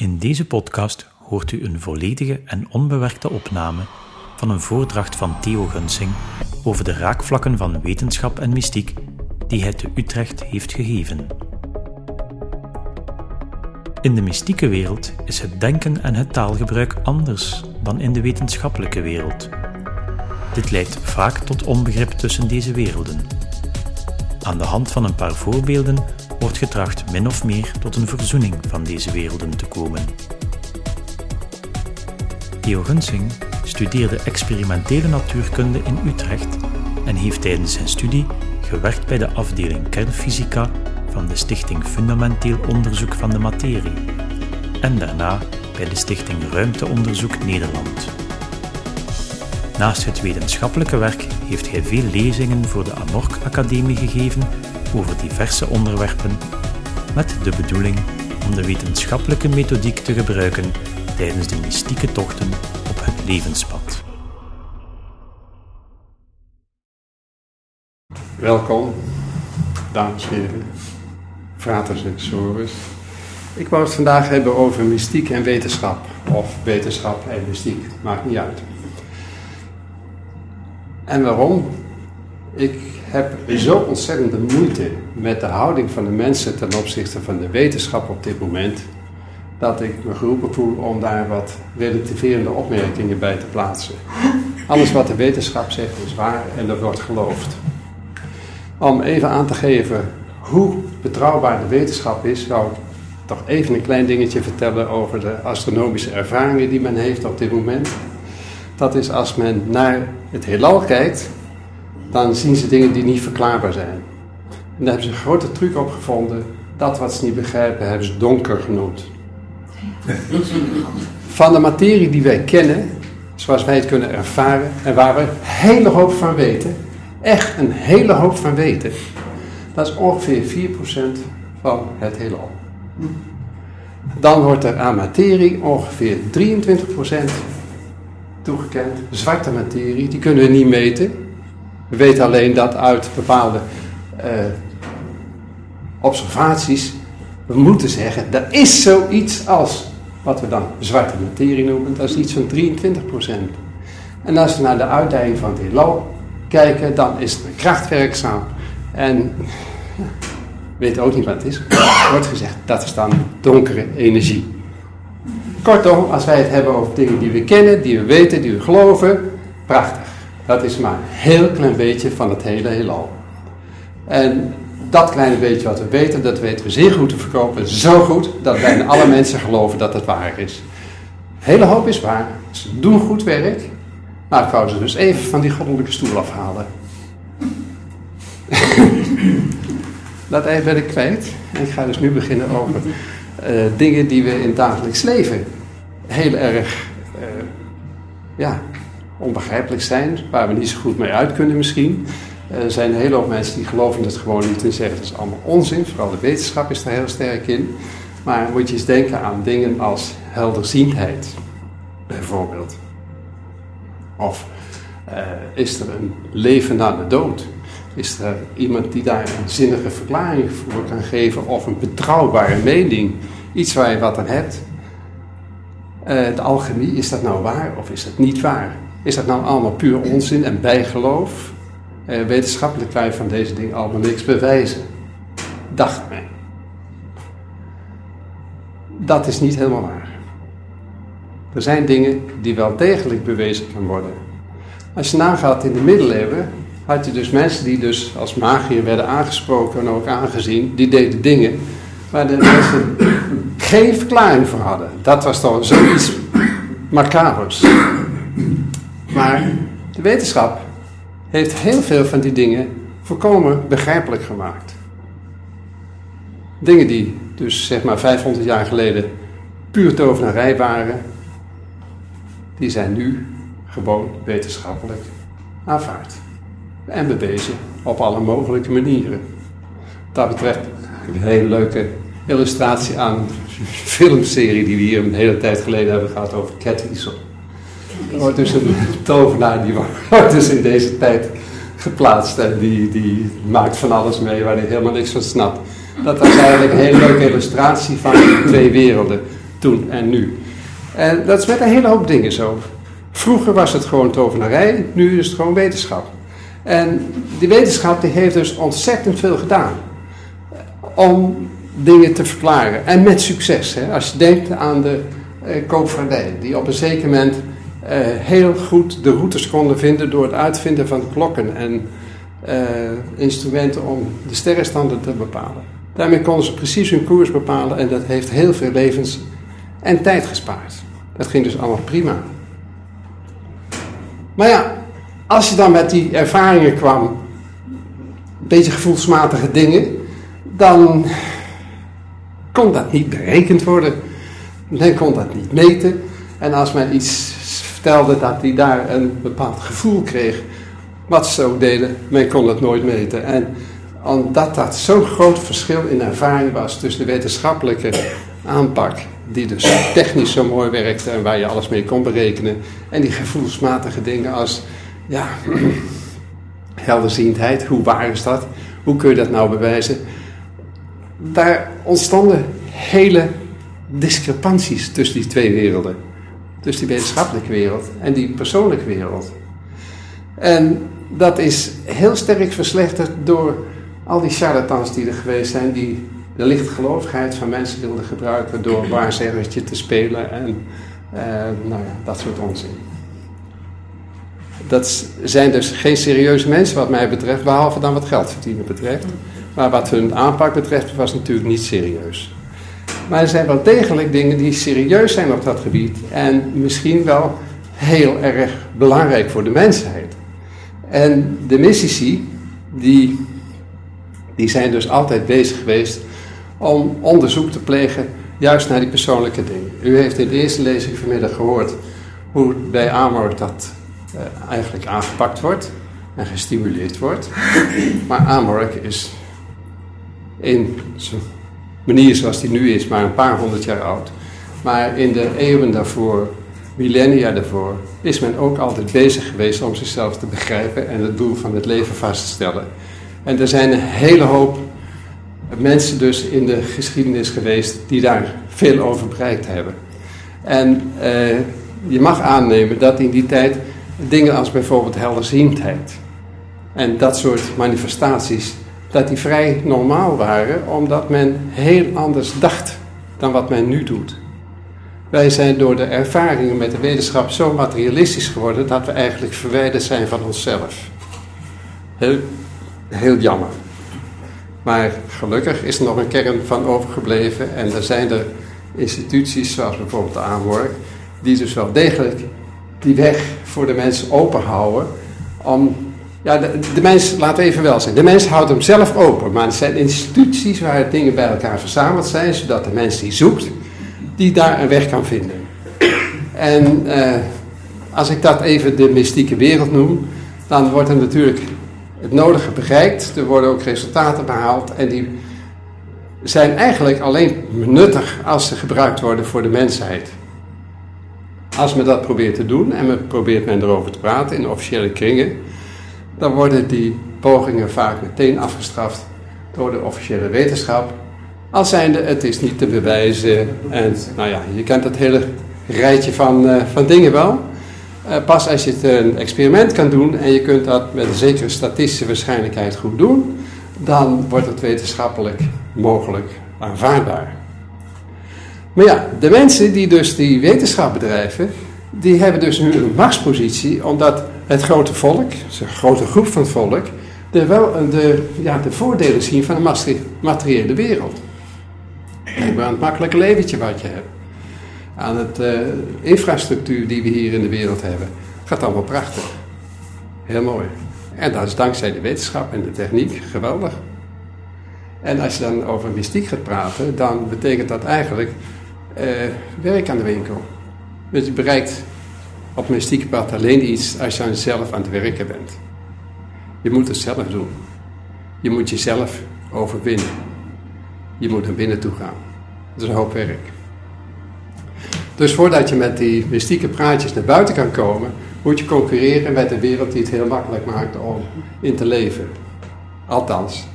In deze podcast hoort u een volledige en onbewerkte opname van een voordracht van Theo Gunsing over de raakvlakken van wetenschap en mystiek die hij te Utrecht heeft gegeven. In de mystieke wereld is het denken en het taalgebruik anders dan in de wetenschappelijke wereld. Dit leidt vaak tot onbegrip tussen deze werelden. Aan de hand van een paar voorbeelden wordt getracht min of meer tot een verzoening van deze werelden te komen. Theo Gunsing studeerde experimentele natuurkunde in Utrecht en heeft tijdens zijn studie gewerkt bij de afdeling kernfysica van de Stichting Fundamenteel Onderzoek van de Materie en daarna bij de Stichting Ruimteonderzoek Nederland. Naast het wetenschappelijke werk heeft hij veel lezingen voor de Amorc Academie gegeven over diverse onderwerpen, met de bedoeling om de wetenschappelijke methodiek te gebruiken tijdens de mystieke tochten op het levenspad. Welkom, dames en heren, fraters en sorus. Ik wou het vandaag hebben over mystiek en wetenschap, of wetenschap en mystiek, maakt niet uit. En waarom? Ik heb zo ontzettende moeite met de houding van de mensen ten opzichte van de wetenschap op dit moment, dat ik me geroepen voel om daar wat relativerende opmerkingen bij te plaatsen. Alles wat de wetenschap zegt is waar en dat wordt geloofd. Om even aan te geven hoe betrouwbaar de wetenschap is, zou ik toch even een klein dingetje vertellen over de astronomische ervaringen die men heeft op dit moment. Dat is als men naar het heelal kijkt, dan zien ze dingen die niet verklaarbaar zijn. En daar hebben ze een grote truc op gevonden. Dat wat ze niet begrijpen, hebben ze donker genoemd. Van de materie die wij kennen, zoals wij het kunnen ervaren en waar we een hele hoop van weten, echt een hele hoop van weten, dat is ongeveer 4% van het heelal. Dan wordt er aan materie ongeveer 23% toegekend. Zwarte materie, die kunnen we niet meten. We weten alleen dat uit bepaalde uh, observaties we moeten zeggen, er is zoiets als wat we dan zwarte materie noemen, dat is iets van 23%. En als we naar de uitdijing van het heelal kijken, dan is het een krachtwerkzaam. En ja, weet ook niet wat het is. Wordt gezegd, dat is dan donkere energie. Kortom, als wij het hebben over dingen die we kennen, die we weten, die we geloven, prachtig. Dat is maar een heel klein beetje van het hele heelal. En dat kleine beetje wat we weten, dat weten we zeer goed te verkopen. Zo goed dat bijna alle mensen geloven dat het waar is. Hele hoop is waar. Ze doen goed werk. Maar ik wou ze dus even van die goddelijke stoel afhalen. dat even ben ik kwijt. En ik ga dus nu beginnen over uh, dingen die we in het dagelijks leven heel erg uh, ja, onbegrijpelijk zijn. Waar we niet zo goed mee uit kunnen misschien. Er zijn een hele hoop mensen die geloven het gewoon niet en zeggen dat is allemaal onzin. Vooral de wetenschap is daar heel sterk in. Maar moet je eens denken aan dingen als helderziendheid, bijvoorbeeld. Of uh, is er een leven na de dood? Is er iemand die daar een zinnige verklaring voor kan geven of een betrouwbare mening? Iets waar je wat aan hebt. Uh, de alchemie, is dat nou waar of is dat niet waar? Is dat nou allemaal puur onzin en bijgeloof? Uh, wetenschappelijk kan je van deze dingen allemaal niks bewijzen. Dacht men. Dat is niet helemaal waar. Er zijn dingen die wel degelijk bewezen kunnen worden. Als je nagaat in de middeleeuwen, had je dus mensen die dus als magier werden aangesproken en ook aangezien, die deden dingen waar de mensen geen verklaring voor hadden. Dat was toch zoiets macabers. Maar de wetenschap heeft heel veel van die dingen volkomen begrijpelijk gemaakt. Dingen die dus zeg maar 500 jaar geleden puur tovenarij waren, die zijn nu gewoon wetenschappelijk aanvaard. En bewezen op alle mogelijke manieren. Dat betreft een hele leuke illustratie aan een filmserie die we hier een hele tijd geleden hebben gehad over Cat Easel. Wordt dus een tovenaar die wordt dus in deze tijd geplaatst en die, die maakt van alles mee waar hij helemaal niks van snapt. Dat was eigenlijk een hele leuke illustratie van twee werelden. toen en nu. En dat is met een hele hoop dingen zo. Vroeger was het gewoon tovenarij, nu is het gewoon wetenschap. En die wetenschap die heeft dus ontzettend veel gedaan om dingen te verklaren. En met succes. Hè? Als je denkt aan de uh, koopvaardij, die op een zeker moment heel goed de routes konden vinden door het uitvinden van klokken en uh, instrumenten om de sterrenstanden te bepalen. Daarmee konden ze precies hun koers bepalen en dat heeft heel veel levens en tijd gespaard. Dat ging dus allemaal prima. Maar ja, als je dan met die ervaringen kwam, een beetje gevoelsmatige dingen, dan kon dat niet berekend worden. Men kon dat niet meten. En als men iets vertelde dat hij daar een bepaald gevoel kreeg, wat ze ook deden, men kon het nooit meten. En omdat dat zo'n groot verschil in ervaring was tussen de wetenschappelijke aanpak, die dus technisch zo mooi werkte en waar je alles mee kon berekenen, en die gevoelsmatige dingen als, ja, helderziendheid, hoe waar is dat? Hoe kun je dat nou bewijzen? Daar ontstonden hele discrepanties tussen die twee werelden. Tussen die wetenschappelijke wereld en die persoonlijke wereld. En dat is heel sterk verslechterd door al die charlatans die er geweest zijn, die de lichtgelovigheid van mensen wilden gebruiken door waarzeggertje te spelen en uh, nou ja, dat soort onzin. Dat zijn dus geen serieuze mensen wat mij betreft, behalve dan wat geld verdienen betreft. Maar wat hun aanpak betreft was natuurlijk niet serieus. Maar er zijn wel degelijk dingen die serieus zijn op dat gebied en misschien wel heel erg belangrijk voor de mensheid. En de mystici, die, die zijn dus altijd bezig geweest om onderzoek te plegen juist naar die persoonlijke dingen. U heeft in de eerste lezing vanmiddag gehoord hoe bij Amor dat uh, eigenlijk aangepakt wordt en gestimuleerd wordt. Maar Amork is in zijn manier zoals die nu is, maar een paar honderd jaar oud. Maar in de eeuwen daarvoor, millennia daarvoor, is men ook altijd bezig geweest om zichzelf te begrijpen en het doel van het leven vast te stellen. En er zijn een hele hoop mensen dus in de geschiedenis geweest die daar veel over bereikt hebben. En eh, je mag aannemen dat in die tijd dingen als bijvoorbeeld helderziendheid en dat soort manifestaties dat die vrij normaal waren, omdat men heel anders dacht dan wat men nu doet. Wij zijn door de ervaringen met de wetenschap zo materialistisch geworden dat we eigenlijk verwijderd zijn van onszelf. Heel, heel jammer. Maar gelukkig is er nog een kern van overgebleven en er zijn er instituties zoals bijvoorbeeld de AMWORK die dus wel degelijk die weg voor de mensen open houden om ja, de, de, mens, laten we even wel zijn, de mens houdt hem zelf open, maar er zijn instituties waar dingen bij elkaar verzameld zijn, zodat de mens die zoekt, die daar een weg kan vinden. En eh, als ik dat even de mystieke wereld noem, dan wordt er natuurlijk het nodige bereikt, er worden ook resultaten behaald en die zijn eigenlijk alleen nuttig als ze gebruikt worden voor de mensheid. Als men dat probeert te doen en men probeert men erover te praten in officiële kringen, dan worden die pogingen vaak meteen afgestraft door de officiële wetenschap. Als zijnde, het is niet te bewijzen. En nou ja, je kent het hele rijtje van, uh, van dingen wel. Uh, pas als je het een experiment kan doen en je kunt dat met een zekere statistische waarschijnlijkheid goed doen, dan wordt het wetenschappelijk mogelijk aanvaardbaar. Maar ja, de mensen die dus die wetenschap bedrijven, die hebben dus nu een machtspositie, omdat het grote volk, een grote groep van het volk, de, wel, de, ja, de voordelen zien van de materiële wereld. Maar aan het makkelijke leventje wat je hebt. Aan de uh, infrastructuur die we hier in de wereld hebben. Gaat allemaal prachtig. Heel mooi. En dat is dankzij de wetenschap en de techniek geweldig. En als je dan over mystiek gaat praten, dan betekent dat eigenlijk uh, werk aan de winkel. Dus je bereikt op mystieke pad alleen iets als je zelf aan het werken bent. Je moet het zelf doen. Je moet jezelf overwinnen. Je moet naar binnen toe gaan. Dat is een hoop werk. Dus voordat je met die mystieke praatjes naar buiten kan komen, moet je concurreren met een wereld die het heel makkelijk maakt om in te leven. Althans,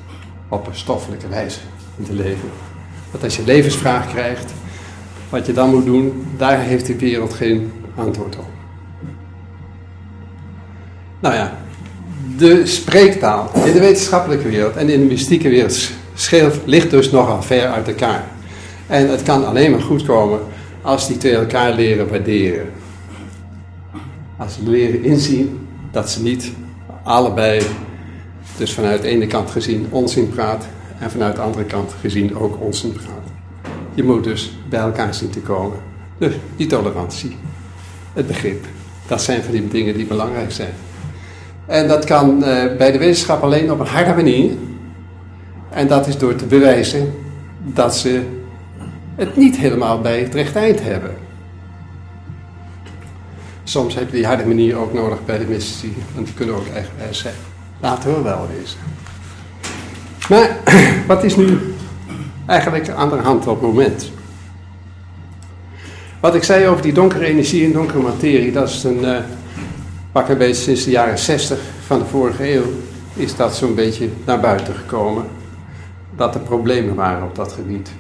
op een stoffelijke wijze in te leven. Want als je levensvraag krijgt, wat je dan moet doen, daar heeft de wereld geen antwoord op. Nou ja, de spreektaal in de wetenschappelijke wereld en in de mystieke wereld scheelt, ligt dus nogal ver uit elkaar. En het kan alleen maar goed komen als die twee elkaar leren waarderen. Als ze leren inzien dat ze niet allebei, dus vanuit de ene kant gezien, onzin praat en vanuit de andere kant gezien ook onzin praat. Je moet dus bij elkaar zien te komen. Dus die tolerantie, het begrip, dat zijn van die dingen die belangrijk zijn. En dat kan eh, bij de wetenschap alleen op een harde manier. En dat is door te bewijzen dat ze het niet helemaal bij het rechte eind hebben. Soms heb je die harde manier ook nodig bij de mystici, want die kunnen ook eh, zijn. Laten we wel wezen. Maar wat is nu eigenlijk aan de hand op het moment? Wat ik zei over die donkere energie en donkere materie, dat is een uh, pak sinds de jaren 60 van de vorige eeuw, is dat zo'n beetje naar buiten gekomen. Dat er problemen waren op dat gebied.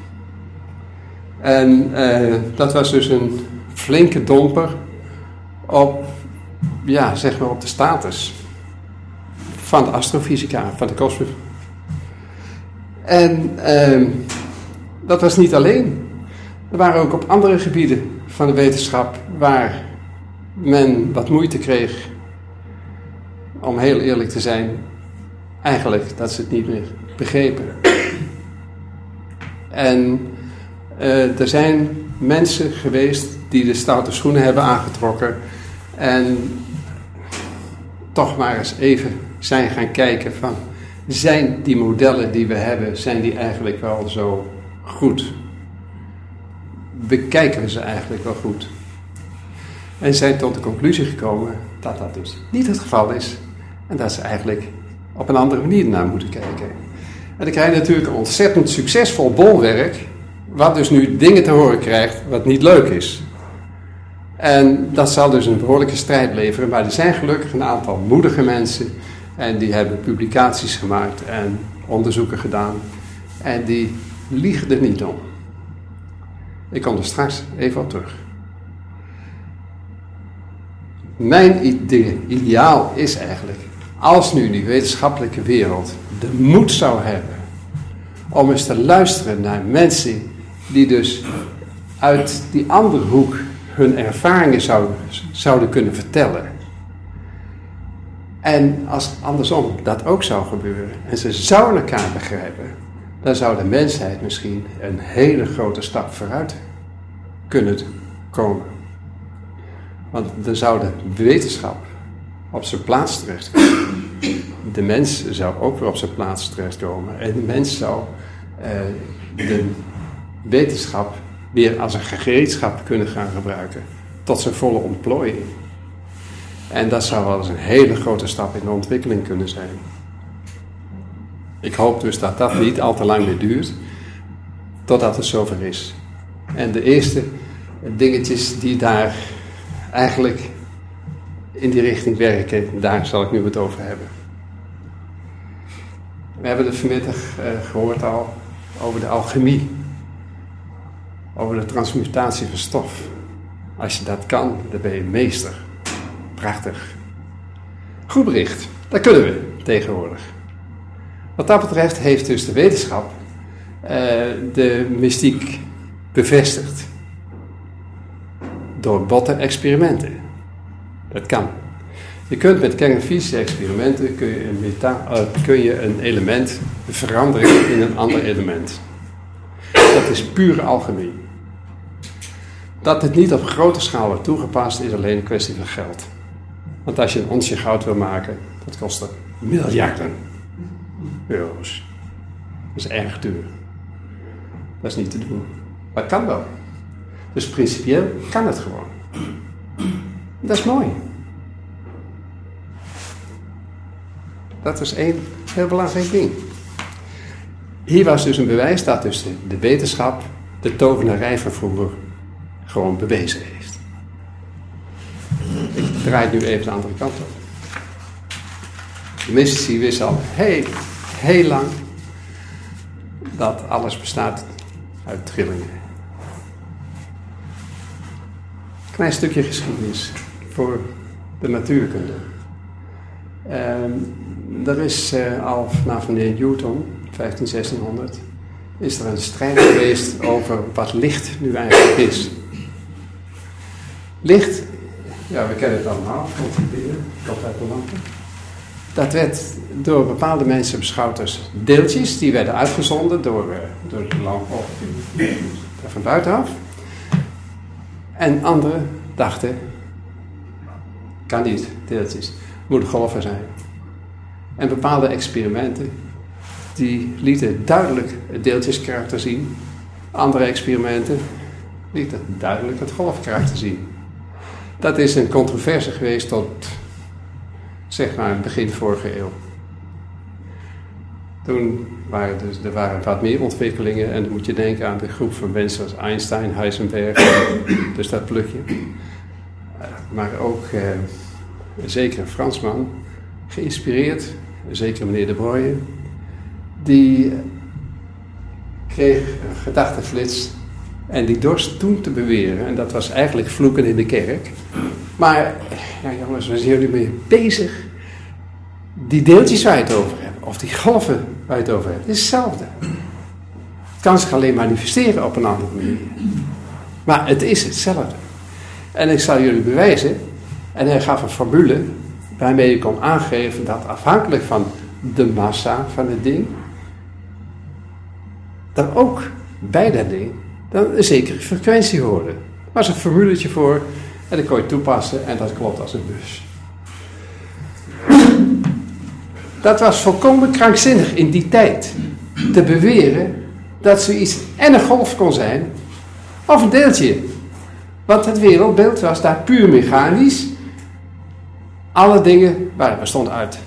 En uh, dat was dus een flinke domper op, ja, zeg maar op de status van de astrofysica, van de kosmos. En uh, dat was niet alleen. Er waren ook op andere gebieden van de wetenschap waar men wat moeite kreeg, om heel eerlijk te zijn, eigenlijk dat ze het niet meer begrepen. En uh, er zijn mensen geweest die de stoute schoenen hebben aangetrokken en toch maar eens even zijn gaan kijken van, zijn die modellen die we hebben, zijn die eigenlijk wel zo goed? Bekijken we ze eigenlijk wel goed? En zijn tot de conclusie gekomen dat dat dus niet het geval is. En dat ze eigenlijk op een andere manier naar moeten kijken. En dan krijg je natuurlijk een ontzettend succesvol bolwerk, wat dus nu dingen te horen krijgt wat niet leuk is. En dat zal dus een behoorlijke strijd leveren, maar er zijn gelukkig een aantal moedige mensen en die hebben publicaties gemaakt en onderzoeken gedaan en die liegen er niet om. Ik kom er straks even op terug. Mijn ideaal is eigenlijk, als nu die wetenschappelijke wereld de moed zou hebben om eens te luisteren naar mensen die dus uit die andere hoek hun ervaringen zouden kunnen vertellen. En als andersom dat ook zou gebeuren en ze zouden elkaar begrijpen, dan zou de mensheid misschien een hele grote stap vooruit kunnen komen. Want dan zou de wetenschap op zijn plaats terechtkomen. De mens zou ook weer op zijn plaats terechtkomen. En de mens zou uh, de wetenschap weer als een gereedschap kunnen gaan gebruiken. Tot zijn volle ontplooiing. En dat zou wel eens een hele grote stap in de ontwikkeling kunnen zijn. Ik hoop dus dat dat niet al te lang meer duurt, totdat het zover is. En de eerste dingetjes die daar eigenlijk in die richting werken, daar zal ik nu het over hebben. We hebben het vanmiddag uh, gehoord al over de alchemie, over de transmutatie van stof. Als je dat kan, dan ben je meester. Prachtig. Goed bericht, dat kunnen we tegenwoordig. Wat dat betreft heeft dus de wetenschap uh, de mystiek bevestigd. Door botte experimenten. Dat kan. Je kunt met kernfysische experimenten kun je, een uh, kun je een element veranderen in een ander element. Dat is pure alchemie. Dat het niet op grote schaal wordt toegepast is alleen een kwestie van geld. Want als je een onsje goud wil maken, dat kost miljarden euro's. Dat is erg duur. Dat is niet te doen. Maar het kan wel. Dus principieel kan het gewoon. Dat is mooi. Dat is één heel belangrijk ding. Hier was dus een bewijs dat dus de, wetenschap de tovenarij van vroeger gewoon bewezen heeft. Ik draai nu even de andere kant op. De mystici wisten al heel, heel lang dat alles bestaat uit trillingen. Klein stukje geschiedenis voor de natuurkunde. Ehm, er is uh, al vanaf meneer Newton, 15, 1600, is er een strijd geweest over wat licht nu eigenlijk is. Licht, ja, we kennen het allemaal, de lampen. Dat werd door bepaalde mensen beschouwd als deeltjes, die werden uitgezonden door, uh, door de lamp van buitenaf. En anderen dachten, kan niet, deeltjes, moeten golven zijn. En bepaalde experimenten, die lieten duidelijk het deeltjeskarakter zien. Andere experimenten lieten duidelijk het golfkarakter zien. Dat is een controverse geweest tot, zeg maar, begin vorige eeuw. Toen waren dus, er waren wat meer ontwikkelingen en dan moet je denken aan de groep van mensen als Einstein, Heisenberg, dus dat plukje. Eh, maar ook uh, zeker een Fransman, geïnspireerd, zeker meneer De Bruyne, die kreeg een gedachtenflits en die dorst toen te beweren, en dat was eigenlijk vloeken in de kerk. Maar, ja jongens, waar zijn jullie mee bezig? Die deeltjes waar je het over of die golven waar je het over hebt, is hetzelfde. Het kan zich alleen manifesteren op een andere manier. Maar het is hetzelfde. En ik zal jullie bewijzen, en hij gaf een formule waarmee je kon aangeven dat afhankelijk van de massa van het ding, dan ook bij dat ding dan een zekere frequentie hoorde. Er was een formuletje voor en dat kon je toepassen en dat klopt als een bus. Dat was volkomen krankzinnig in die tijd. Te beweren dat zoiets en een golf kon zijn of een deeltje. Want het wereldbeeld was daar puur mechanisch. Alle dingen waren, bestonden uit,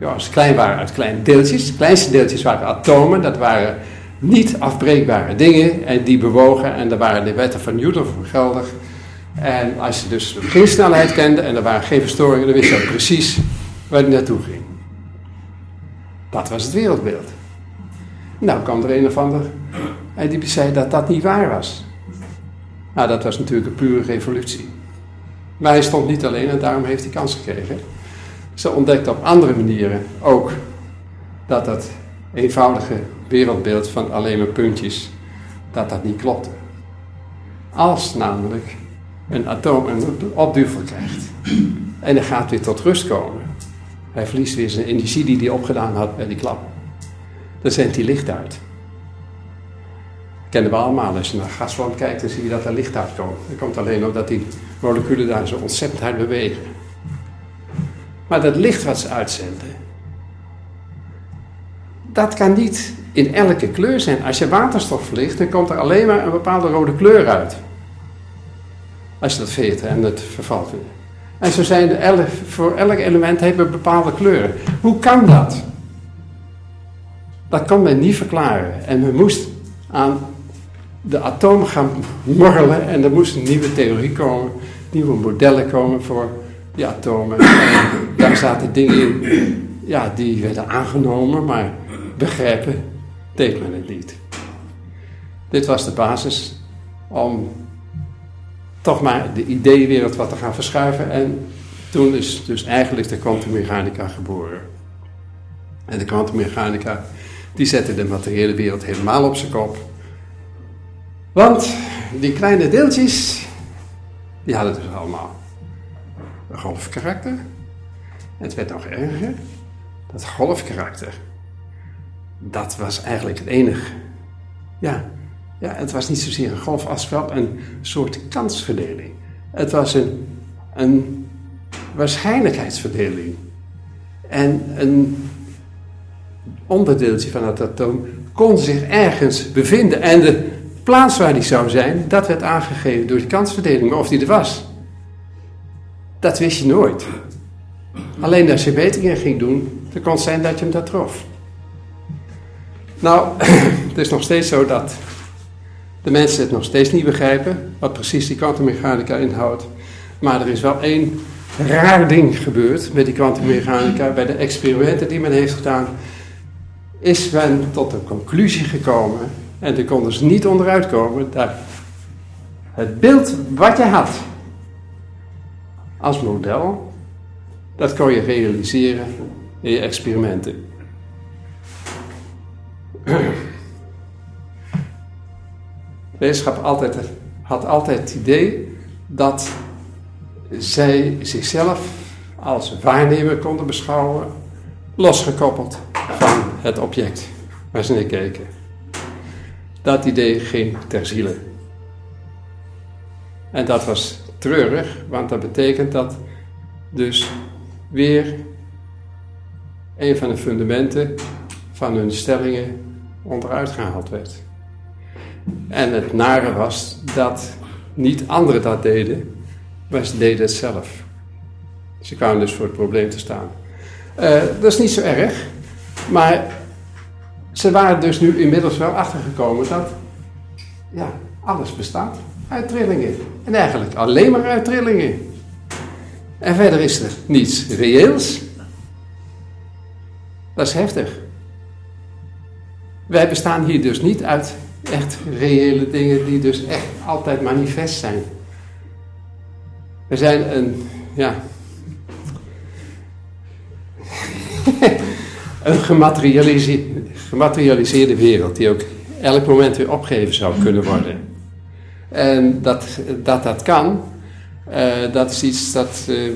ja, als klein waren uit kleine deeltjes. De kleinste deeltjes waren atomen, dat waren niet afbreekbare dingen en die bewogen en daar waren de wetten van Newton voor geldig. En als je dus de beginsnelheid kende en er waren geen verstoringen, dan wist je precies waar die naartoe ging. Dat was het wereldbeeld. Nou kwam er een of ander en die zei dat dat niet waar was. Nou, dat was natuurlijk een pure revolutie. Maar hij stond niet alleen en daarom heeft hij kans gekregen. Ze ontdekte op andere manieren ook dat dat eenvoudige wereldbeeld van alleen maar puntjes, dat dat niet klopte. Als namelijk een atoom een opduvel krijgt en hij gaat weer tot rust komen, hij verliest weer zijn energie die hij opgedaan had bij die klap, dan zendt hij licht uit. kennen we allemaal. Als je naar gasvlam kijkt, dan zie je dat er licht uitkomt. Dat komt alleen omdat die moleculen daar zo ontzettend hard bewegen. Maar dat licht wat ze uitzenden, dat kan niet in elke kleur zijn. Als je waterstof verlicht, dan komt er alleen maar een bepaalde rode kleur uit. Als je dat veert en het vervalt weer. En zo zijn er voor elk element hebben we bepaalde kleuren. Hoe kan dat? Dat kan men niet verklaren. En men moest aan de atomen gaan morrelen en er moest een nieuwe theorie komen, nieuwe modellen komen voor die atomen. En daar zaten dingen in, ja, die werden aangenomen, maar begrijpen deed men het niet. Dit was de basis om toch maar de ideeënwereld wat te gaan verschuiven. En toen is dus eigenlijk de kwantummechanica geboren. En de kwantummechanica die zette de materiële wereld helemaal op zijn kop. Want die kleine deeltjes, die hadden dus allemaal een golfkarakter. En het werd nog erger, dat golfkarakter dat was eigenlijk het enige. Ja, ja, het was niet zozeer een golf als een soort kansverdeling. Het was een, een waarschijnlijkheidsverdeling. En een onderdeeltje van het atoom kon zich ergens bevinden. En de plaats waar die zou zijn, dat werd aangegeven door die kansverdeling. Maar of die er was, dat wist je nooit. Alleen als je metingen ging doen, dan kon het zijn dat je hem daar trof. Nou, het is nog steeds zo dat de mensen het nog steeds niet begrijpen, wat precies die kwantummechanica inhoudt. Maar er is wel één raar ding gebeurd met die kwantummechanica. Bij de experimenten die men heeft gedaan, is men tot een conclusie gekomen. En er konden ze niet onderuit komen dat het beeld wat je had als model, dat kon je realiseren in je experimenten. Wetenschap altijd, had altijd het idee dat zij zichzelf als waarnemer konden beschouwen, losgekoppeld van het object waar ze naar keken. Dat idee ging ter ziele. En dat was treurig, want dat betekent dat dus weer een van de fundamenten van hun stellingen onderuit gehaald werd. En het nare was dat niet anderen dat deden, maar ze deden het zelf. Ze kwamen dus voor het probleem te staan. Uh, dat is niet zo erg, maar ze waren dus nu inmiddels wel achtergekomen dat ja, alles bestaat uit trillingen. En eigenlijk alleen maar uit trillingen. En verder is er niets reëels. Dat is heftig. Wij bestaan hier dus niet uit echt reële dingen die dus echt altijd manifest zijn. We zijn een, ja, een gematerialiseerde, wereld die ook elk moment weer opgegeven zou kunnen worden. En dat dat, dat kan, uh, dat is iets dat. Uh,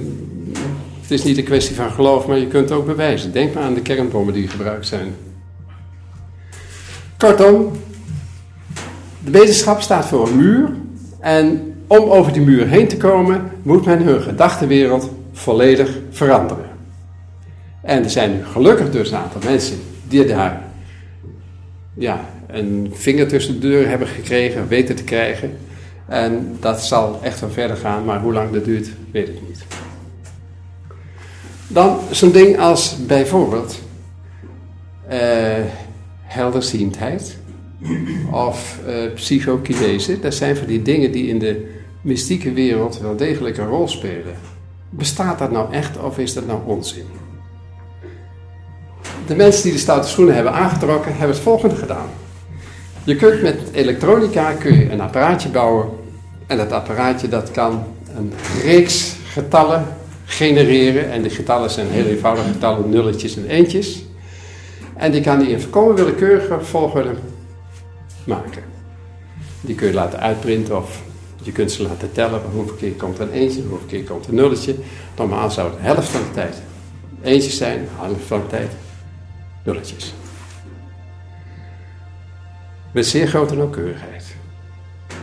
het is niet een kwestie van geloof, maar je kunt het ook bewijzen. Denk maar aan de kernbommen die gebruikt zijn. Kortom, de wetenschap staat voor een muur. En om over die muur heen te komen, moet men hun gedachtenwereld volledig veranderen. En er zijn nu gelukkig dus een aantal mensen die daar ja, een vinger tussen de deur hebben gekregen, weten te krijgen. En dat zal echt wel verder gaan, maar hoe lang dat duurt, weet ik niet. Dan zo'n ding als bijvoorbeeld uh, helderziendheid of uh, psychokinese. Dat zijn van die dingen die in de mystieke wereld wel degelijk een rol spelen. Bestaat dat nou echt of is dat nou onzin? De mensen die de stoute schoenen hebben aangetrokken, hebben het volgende gedaan. Je kunt met elektronica kun je een apparaatje bouwen. En dat apparaatje dat kan een reeks getallen genereren. En die getallen zijn heel eenvoudige getallen, nulletjes en eentjes. En die kan die in volkomen willekeurige volgorde maken. Die kun je laten uitprinten of je kunt ze laten tellen. Hoeveel keer komt er een eentje, hoeveel keer komt er een nulletje. Normaal zou het de helft van de tijd eentjes zijn, de helft van de tijd nulletjes. Met zeer grote nauwkeurigheid.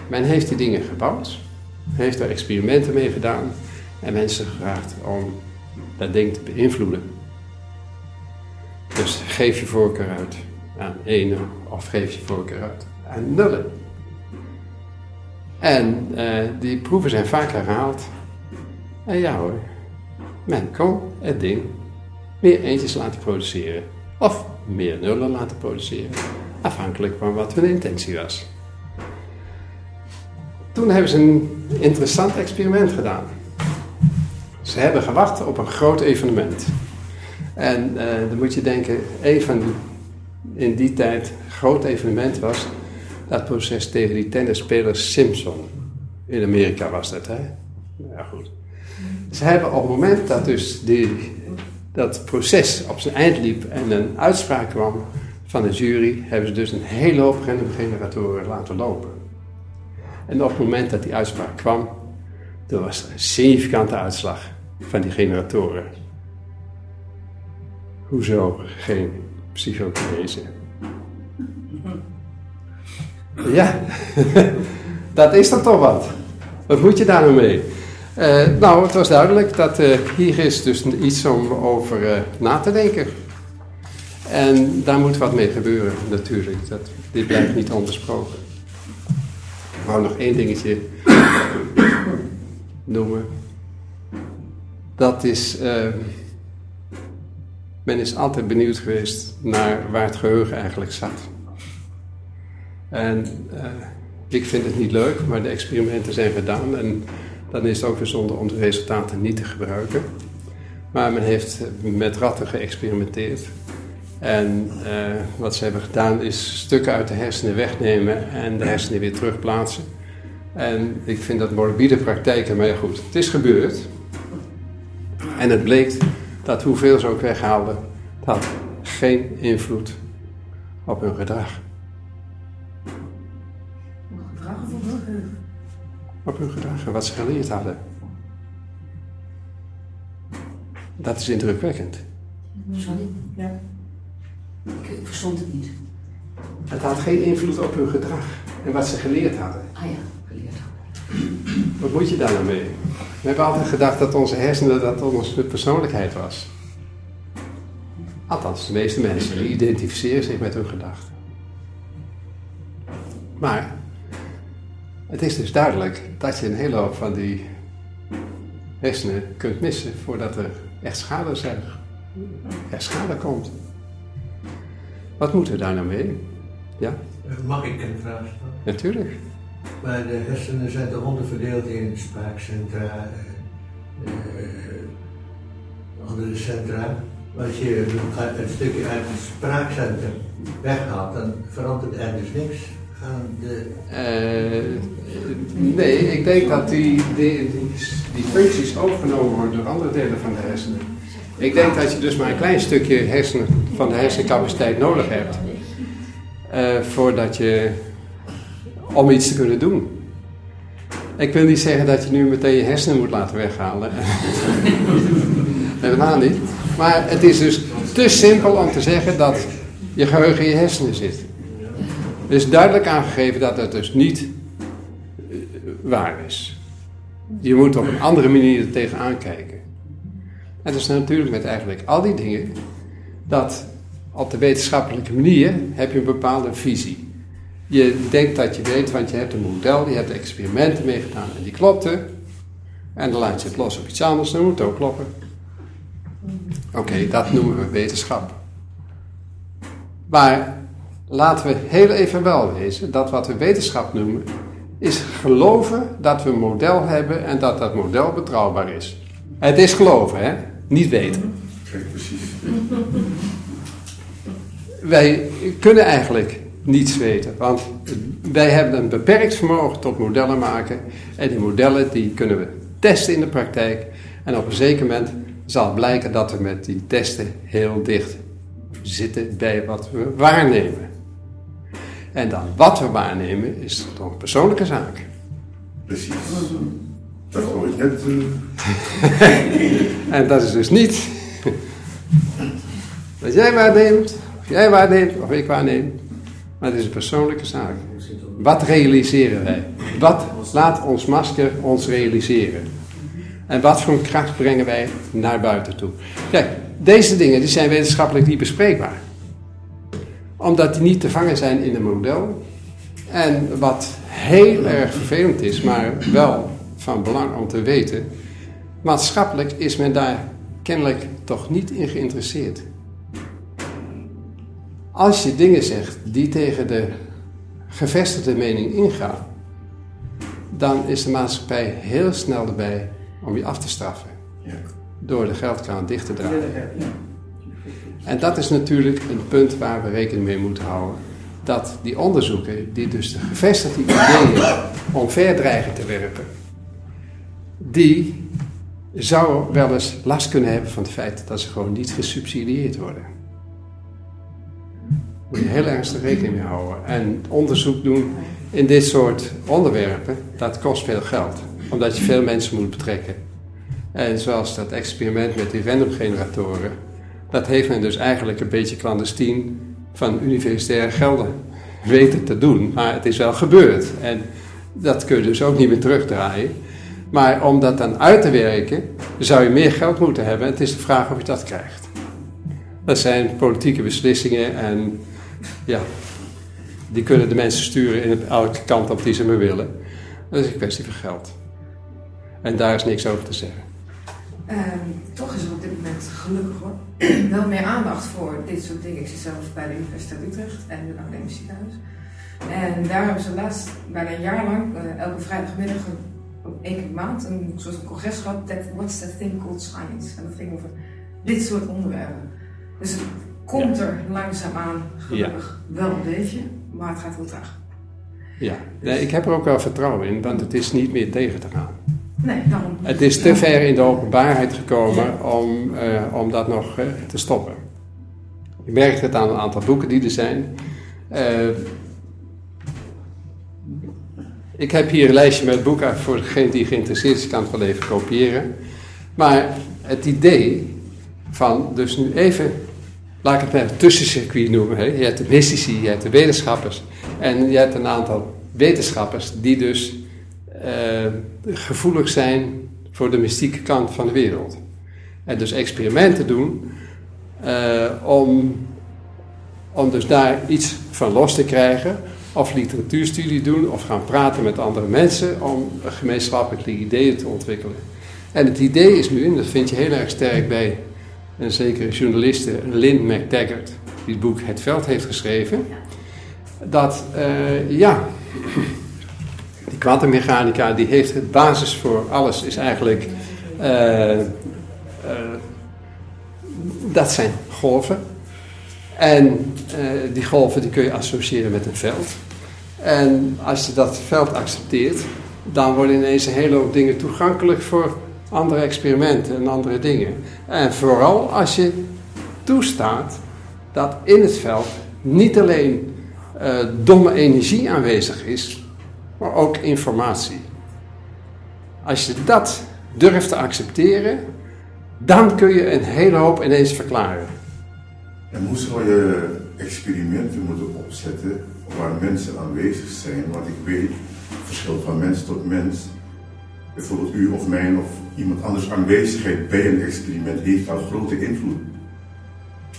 Men heeft die dingen gebouwd, heeft er experimenten mee gedaan en mensen gevraagd om dat ding te beïnvloeden. Dus geef je voorkeur uit aan ene of geef je voorkeur uit aan nullen. En uh, die proeven zijn vaak herhaald. En ja hoor, men kon het ding meer eentjes laten produceren. Of meer nullen laten produceren. Afhankelijk van wat hun intentie was. Toen hebben ze een interessant experiment gedaan. Ze hebben gewacht op een groot evenement. En uh, dan moet je denken, die, in die tijd groot evenement was dat proces tegen die tennisspeler Simpson. In Amerika was dat, hè? Ja, goed. Ze hebben op het moment dat dus die, dat proces op zijn eind liep en een uitspraak kwam van de jury, hebben ze dus een hele hoop generatoren laten lopen. En op het moment dat die uitspraak kwam, toen was er een significante uitslag van die generatoren. Hoezo geen psychokinese? Ja, dat is dan toch wat. Wat moet je daar nou mee? Uh, nou, het was duidelijk dat uh, hier is dus iets om over uh, na te denken. En daar moet wat mee gebeuren, natuurlijk. Dat, dit blijft niet onbesproken. Ik wou nog één dingetje noemen. Dat is. men is altijd benieuwd geweest naar waar het geheugen eigenlijk zat. En uh, ik vind het niet leuk, maar de experimenten zijn gedaan en dan is het ook gezonder om de resultaten niet te gebruiken. Maar men heeft met ratten geëxperimenteerd. En uh, wat ze hebben gedaan is stukken uit de hersenen wegnemen en de hersenen weer terugplaatsen. En ik vind dat morbide praktijken, maar goed, het is gebeurd. En het bleek dat hoeveel ze ook weghaalden, dat had geen invloed op hun. Gedrag Op hun gedrag en wat ze geleerd hadden. Dat is indrukwekkend. Sorry? Ja. Ik, ik verstond het niet. Het had geen invloed op hun gedrag en wat ze geleerd hadden. Ah ja, geleerd. Wat moet je daar nou mee? We hebben altijd gedacht dat onze hersenen dat onze persoonlijkheid was. Althans, de meeste mensen die identificeren zich met hun gedachten. Maar het is dus duidelijk dat je een hele hoop van die hersenen kunt missen voordat er echt schade zijn. Er schade komt. Wat moeten we daar nou mee? Ja, Eh, Mag ik een vraag stellen? natuurlijk. Maar de hersenen zijn toch onderverdeeld in spraakcentra, eh, eh, andere centra. Als je een stukje uit het spraakcentrum weghaalt, dan verandert er dus niks Eh, nee, ik denk dat die, die, die, die functies overgenomen worden door andere delen van de hersenen. Ik denk dat je dus maar een klein stukje hersenen van de hersencapaciteit nodig hebt. eh, voordat je. om iets te kunnen doen. Ik wil niet zeggen dat je nu meteen je hersenen moet laten weghalen. Helemaal niet. Maar het is dus te simpel om te zeggen dat je geheugen in je hersenen zit. Er is duidelijk aangegeven dat dat dus niet eh, waar is. Je moet op een andere manier er tegenaan kijken. En dat is natuurlijk met eigenlijk al die dingen, dat op de wetenschappelijke manier heb je een bepaalde visie. Je denkt dat je weet, want je hebt een model, je hebt experimenten mee gedaan en die klopten. En dan laat je het los op iets anders, dan moet het ook kloppen. Oké, dat noemen we wetenschap. Maar laten we heel even wel wezen dat wat we wetenschap noemen, is geloven dat we een model hebben en dat dat model betrouwbaar is. Het is geloven, hè? Niet weten. Kijk, precies. Wij kunnen eigenlijk niets weten, want wij hebben een beperkt vermogen tot modellen maken. En die modellen die kunnen we testen in de praktijk. En op een zeker moment zal blijken dat we met die testen heel dicht zitten bij wat we waarnemen. En dan wat we waarnemen is toch een persoonlijke zaak. Precies. Dat hoor ik net. eh, En dat is dus niet wat jij waarneemt, of jij waarneemt, of ik waarneem. Maar het is een persoonlijke zaak. Wat realiseren wij? Wat laat ons masker ons realiseren? En wat voor kracht brengen wij naar buiten toe? Kijk, deze dingen die zijn wetenschappelijk niet bespreekbaar. Omdat die niet te vangen zijn in een model. En wat heel erg vervelend is, maar wel van belang om te weten. Maatschappelijk is men daar kennelijk toch niet in geïnteresseerd. Als je dingen zegt die tegen de gevestigde mening ingaan, dan is de maatschappij heel snel erbij om je af te straffen. Ja. Door de geldkraan dicht te draaien. En dat is natuurlijk een punt waar we rekening mee moeten houden. Dat die onderzoeken, die dus de gevestigde ideeën omver dreigen te werpen, die zouden wel eens last kunnen hebben van het feit dat ze gewoon niet gesubsidieerd worden. Moet je heel ernstig rekening mee houden. En onderzoek doen in dit soort onderwerpen, dat kost veel geld. Omdat je veel mensen moet betrekken. En zoals dat experiment met die randomgeneratoren, dat heeft men dus eigenlijk een beetje clandestien van universitaire gelden weten te doen. Maar het is wel gebeurd. En dat kun je dus ook niet meer terugdraaien. Maar om dat dan uit te werken, zou je meer geld moeten hebben. Het is de vraag of je dat krijgt. Dat zijn politieke beslissingen en ja, die kunnen de mensen sturen in elke kant op die ze maar willen. Dat is een kwestie van geld. En daar is niks over te zeggen. Ehm, toch is er gelukkig hoor, wel meer aandacht voor dit soort dingen. Ik zit zelf bij de Universiteit Utrecht en het Academisch Ziekenhuis. En daar hebben ze laatst bijna een jaar lang, eh, elke vrijdagmiddag, één keer per maand, een soort van congres gehad. That, what's that thing called science? En dat ging over dit soort onderwerpen. Dus het komt er langzaamaan, gelukkig, wel een beetje, maar het gaat heel traag. Ja, nee, ik heb er ook wel vertrouwen in, want het is niet meer tegen te gaan. Nee, daarom. Het is te ver in de openbaarheid gekomen om, eh, om dat nog eh, te stoppen. Je merkt het aan een aantal boeken die er zijn. Eh, ik heb hier een lijstje met boeken voor degene die geïnteresseerd is, kan het wel even kopiëren. Maar het idee van, dus nu even, laat ik het maar een tussencircuit noemen. Hè. Je hebt de mystici, je hebt de wetenschappers en je hebt een aantal wetenschappers die dus gevoelig zijn voor de mystieke kant van de wereld. En dus experimenten doen eh, om, om dus daar iets van los te krijgen. Of literatuurstudie doen, of gaan praten met andere mensen om gemeenschappelijke ideeën te ontwikkelen. En het idee is nu, en dat vind je heel erg sterk bij een zekere journaliste, Lynn McTaggart, die het boek Het Veld heeft geschreven, dat eh, ja, kwantummechanica die heeft het basis voor alles, is eigenlijk, eh, eh, dat zijn golven. En eh, die golven die kun je associëren met een veld. En als je dat veld accepteert, dan worden ineens een hele hoop dingen toegankelijk voor andere experimenten en andere dingen. En vooral als je toestaat dat in het veld niet alleen eh, domme energie aanwezig is, maar ook informatie. Als je dat durft te accepteren, dan kun je een hele hoop ineens verklaren. En hoe zou je experimenten moeten opzetten waar mensen aanwezig zijn? Want ik weet, verschil van mens tot mens, bijvoorbeeld u of mijn of iemand anders aanwezigheid bij een experiment heeft al grote invloed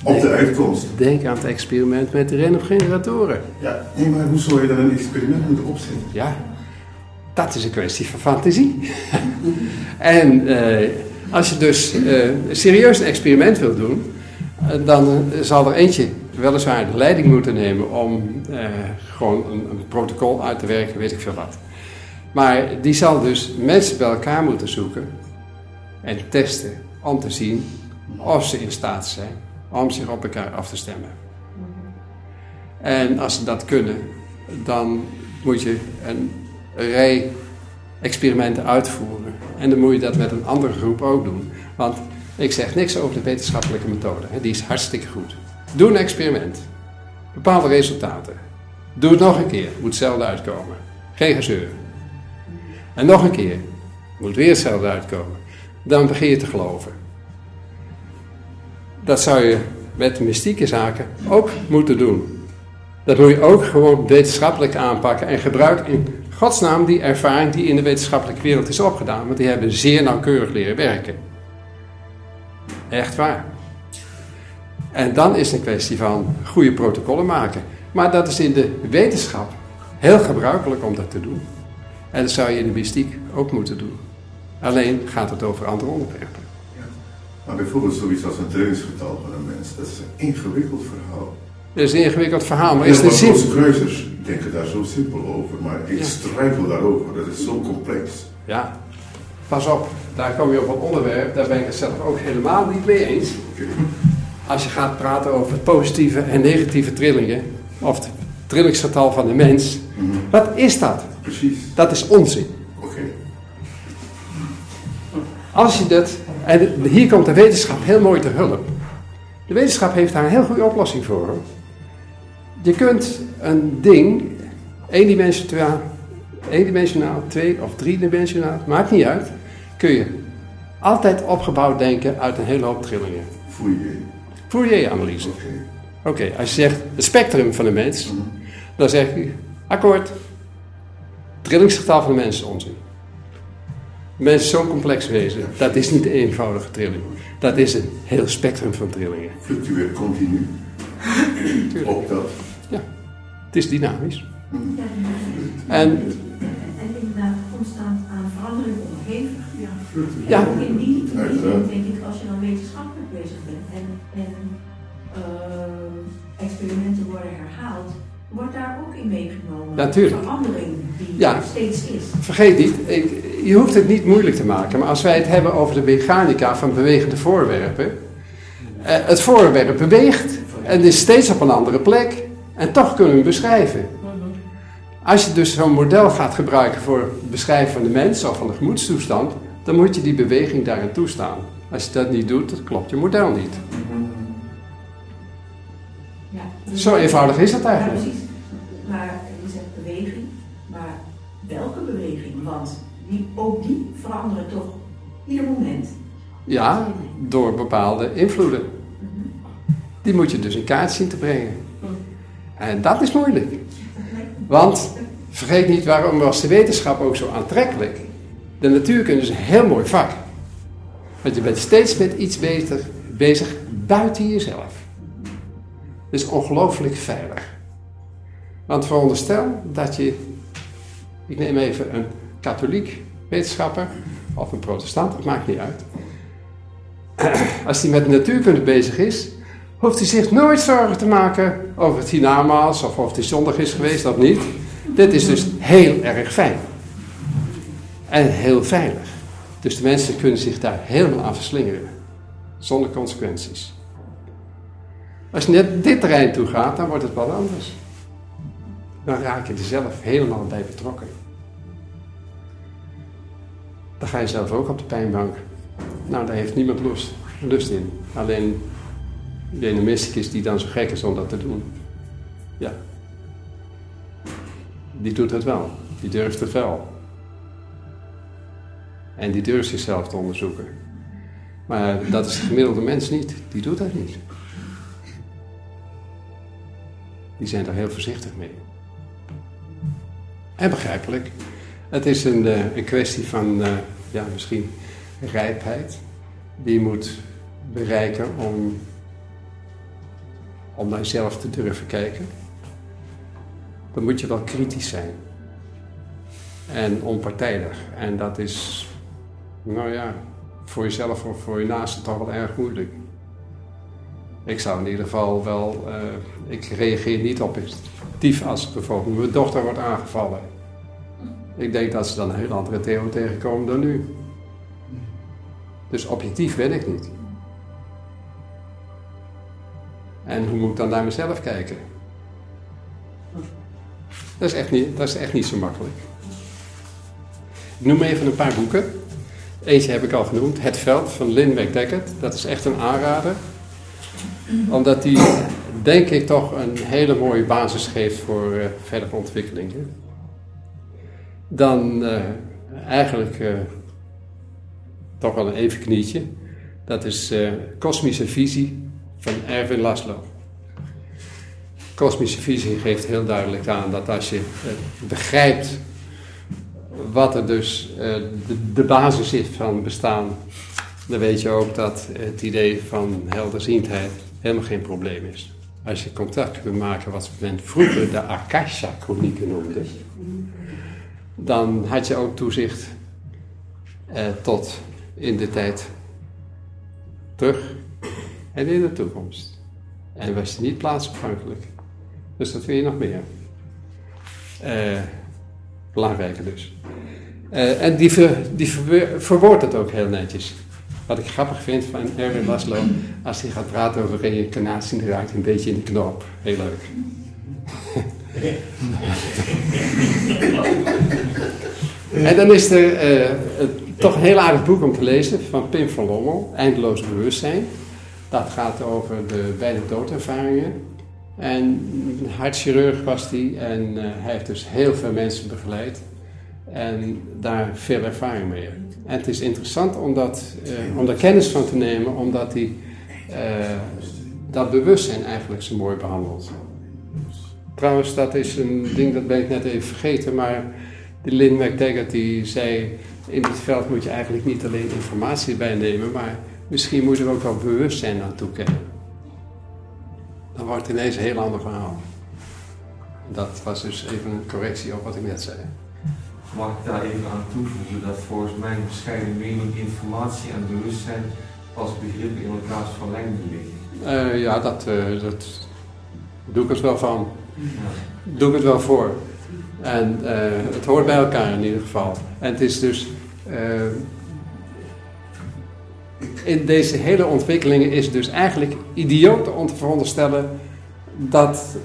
op de uitkomst. Denk aan het experiment met de renopgeneratoren. Ja, nee, maar hoe zou je dan een experiment moeten opzetten? Ja, dat is een kwestie van fantasie. en eh, als je dus eh, serieus een experiment wilt doen, eh, dan zal er eentje weliswaar de leiding moeten nemen om eh, gewoon een, een protocol uit te werken, weet ik veel wat. Maar die zal dus mensen bij elkaar moeten zoeken en testen om te zien of ze in staat zijn om zich op elkaar af te stemmen. En als ze dat kunnen, dan moet je een rij experimenten uitvoeren. En dan moet je dat met een andere groep ook doen. Want ik zeg niks over de wetenschappelijke methode, die is hartstikke goed. Doe een experiment. Bepaalde resultaten. Doe het nog een keer, moet hetzelfde uitkomen. Geen gezeur. En nog een keer, moet weer hetzelfde uitkomen. Dan begin je te geloven. Dat zou je met mystieke zaken ook moeten doen. Dat moet je ook gewoon wetenschappelijk aanpakken en gebruik in godsnaam die ervaring die in de wetenschappelijke wereld is opgedaan. Want die hebben zeer nauwkeurig leren werken. Echt waar. En dan is het een kwestie van goede protocollen maken. Maar dat is in de wetenschap heel gebruikelijk om dat te doen. En dat zou je in de mystiek ook moeten doen. Alleen gaat het over andere onderwerpen. Maar bijvoorbeeld zoiets als een trainingsgetal van een mens, dat is een ingewikkeld verhaal. Dat is een ingewikkeld verhaal, maar is het veel zin? kruisers denken daar zo simpel over, maar ik Ja. struikel daarover. Dat is zo complex. Ja, pas op, daar kom je op een onderwerp, daar ben ik het zelf ook helemaal niet mee eens. Als je gaat praten over positieve en negatieve trillingen, of het trillingsgetal van de mens, Mhm. wat is dat? Precies. Dat is onzin. Oké. Als je dat, en hier komt de wetenschap heel mooi te hulp. De wetenschap heeft daar een heel goede oplossing voor. Je kunt een ding, eendimensionaal, eendimensionaal, twee of driedimensionaal, maakt niet uit, kun je altijd opgebouwd denken uit een hele hoop trillingen. Fourier. Fourier-analyse. Oké. Oké, als je zegt het spectrum van de mens, Mhm. dan zeg je, akkoord, trillingsgetal van de mens is onzin. De mens is zo'n complex wezen, dat is niet een eenvoudige trilling. Dat is een heel spectrum van trillingen. Fluctueert continu. Ook dat. Het is dynamisch. En En inderdaad constant aan verandering onderhevig. Ja. En ook in die, in die zin denk ik, als je dan wetenschappelijk bezig bent en, en eh, experimenten worden herhaald, wordt daar ook in meegenomen. Natuurlijk. Verandering die Ja. er steeds is. vergeet niet, ik, je hoeft het niet moeilijk te maken, maar als wij het hebben over de mechanica van bewegende voorwerpen, eh, het voorwerp beweegt en is steeds op een andere plek en toch kunnen we hem beschrijven. Als je dus zo'n model gaat gebruiken voor het beschrijven van de mens of van de gemoedstoestand, dan moet je die beweging daarin toestaan. Als je dat niet doet, dan klopt je model niet. Ja. Zo eenvoudig is Ja, eigenlijk. precies. Maar je zegt beweging, maar welke beweging? Want die, ook die veranderen toch ieder moment. Ja, door bepaalde invloeden. Die moet je dus in kaart zien te brengen. En dat is moeilijk. Want vergeet niet waarom was de wetenschap ook zo aantrekkelijk. De natuurkunde is een heel mooi vak. Want je bent steeds met iets bezig, bezig buiten jezelf. Het is ongelooflijk veilig. Want veronderstel dat je, ik neem even een katholiek wetenschapper of een protestant, dat maakt niet uit. Als hij met de natuurkunde bezig is, hoeft hij zich nooit zorgen te maken over het hiernamaals of of hij zondig is geweest of niet. Dit is dus heel erg fijn. En heel veilig. Dus de mensen kunnen zich daar helemaal aan verslingeren. Zonder consequenties. Als je net dit terrein toe gaat, dan wordt het wat anders. Dan raak je er zelf helemaal bij betrokken. Dan ga je zelf ook op de pijnbank. Nou, daar heeft niemand lust, lust in. Alleen de mysticus die dan zo gek is om dat te doen. Ja. Die doet het wel. Die durft het wel. En die durft zichzelf te onderzoeken. Maar dat is de gemiddelde mens niet. Die doet dat niet. Die zijn er heel voorzichtig mee. En begrijpelijk. Het is een, eh, kwestie van, eh, ja, misschien rijpheid. Die je moet bereiken om, om naar jezelf te durven kijken. Dan moet je wel kritisch zijn. En onpartijdig. En dat is, nou ja, voor jezelf of voor je naasten toch wel erg moeilijk. Ik zou in ieder geval wel, eh, ik reageer niet op instinctief als bijvoorbeeld mijn dochter wordt aangevallen. Ik denk dat ze dan een heel andere Theo tegenkomen dan nu. Dus objectief ben ik niet. En hoe moet ik dan naar mezelf kijken? Dat is echt niet, dat is echt niet zo makkelijk. Ik noem even een paar boeken. Eentje heb ik al genoemd, Het Veld van Lynn McDeckert. Dat is echt een aanrader. Omdat die, denk ik, toch een hele mooie basis geeft voor uh, verdere ontwikkelingen. Dan uh, eigenlijk uh, toch wel een even knietje. Dat is Kosmische Visie van Erwin Laszlo. Kosmische visie geeft heel duidelijk aan dat als je begrijpt wat er dus de, de, basis is van bestaan, dan weet je ook dat het idee van helderziendheid helemaal geen probleem is. Als je contact kunt maken wat men vroeger de Akasha-chronieken noemde, dan had je ook toezicht eh, tot in de tijd terug en in de toekomst. En was je niet plaatsafhankelijk. Dus dat wil je nog meer. Uh, belangrijker dus. Uh, en die, ver, die ver, verwoordt het ook heel netjes. Wat ik grappig vind van Erwin Laszlo, als hij gaat praten over reïncarnatie, dan raakt hij een beetje in de knop. Heel leuk. en dan is er uh, toch een heel aardig boek om te lezen van Pim van Lommel, Eindeloos Bewustzijn. Dat gaat over de beide doodervaringen. En hartchirurg was hij en uh, hij heeft dus heel veel mensen begeleid en daar veel ervaring mee. En het is interessant om, dat, uh, om daar kennis van te nemen, omdat hij dat bewustzijn eigenlijk zo mooi behandelt. Trouwens, dat is een ding dat ben ik net even vergeten, maar die Lynn McTaggart die zei, in dit veld moet je eigenlijk niet alleen informatie bijnemen, maar misschien moet er ook wel bewustzijn aan toekennen. Dan wordt het ineens een heel ander verhaal. Dat was dus even een correctie op wat ik net zei. Mag ik daar even aan toevoegen dat volgens mijn bescheiden mening informatie en bewustzijn als begrippen in elkaars verlengde liggen? Uh, ja, dat, uh, dat doe ik het wel van. Doe ik het wel voor. En uh, het hoort bij elkaar in ieder geval. En het is dus. in deze hele ontwikkelingen is dus eigenlijk idioot om te veronderstellen dat